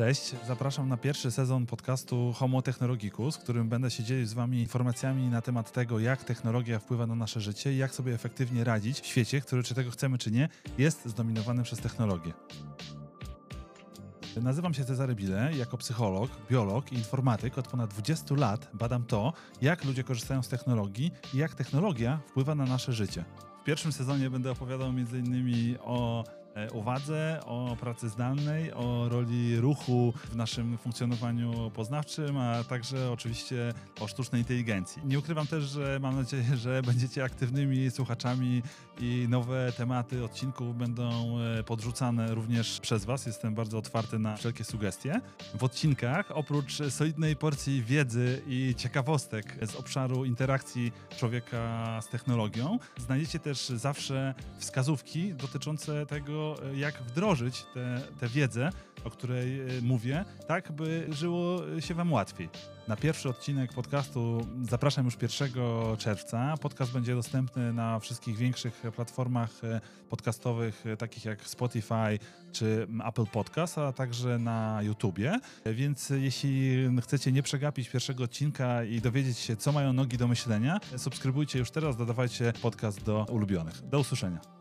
Cześć, zapraszam na pierwszy sezon podcastu Homo Technologicus, w którym będę się dzielił z Wami informacjami na temat tego, jak technologia wpływa na nasze życie i jak sobie efektywnie radzić w świecie, który, czy tego chcemy, czy nie, jest zdominowany przez technologię. Nazywam się Cezary Bile, jako psycholog, biolog i informatyk od ponad 20 lat badam to, jak ludzie korzystają z technologii i jak technologia wpływa na nasze życie. W pierwszym sezonie będę opowiadał m.in. o uwadze, o pracy zdalnej, o roli ruchu w naszym funkcjonowaniu poznawczym, a także oczywiście o sztucznej inteligencji. Nie ukrywam też, że mam nadzieję, że będziecie aktywnymi słuchaczami i nowe tematy odcinków będą e, podrzucane również przez Was. Jestem bardzo otwarty na wszelkie sugestie. W odcinkach, oprócz solidnej porcji wiedzy i ciekawostek z obszaru interakcji człowieka z technologią, znajdziecie też zawsze wskazówki dotyczące tego, e, jak wdrożyć tę wiedzę, o której e, mówię, tak by żyło się Wam łatwiej. Na pierwszy odcinek podcastu zapraszam już 1 czerwca. Podcast będzie dostępny na wszystkich większych platformach e, podcastowych, takich jak Spotify czy Apple Podcast, a także na YouTubie. Więc jeśli chcecie nie przegapić pierwszego odcinka i dowiedzieć się, co mają nogi do myślenia, subskrybujcie już teraz, dodawajcie podcast do ulubionych. Do usłyszenia.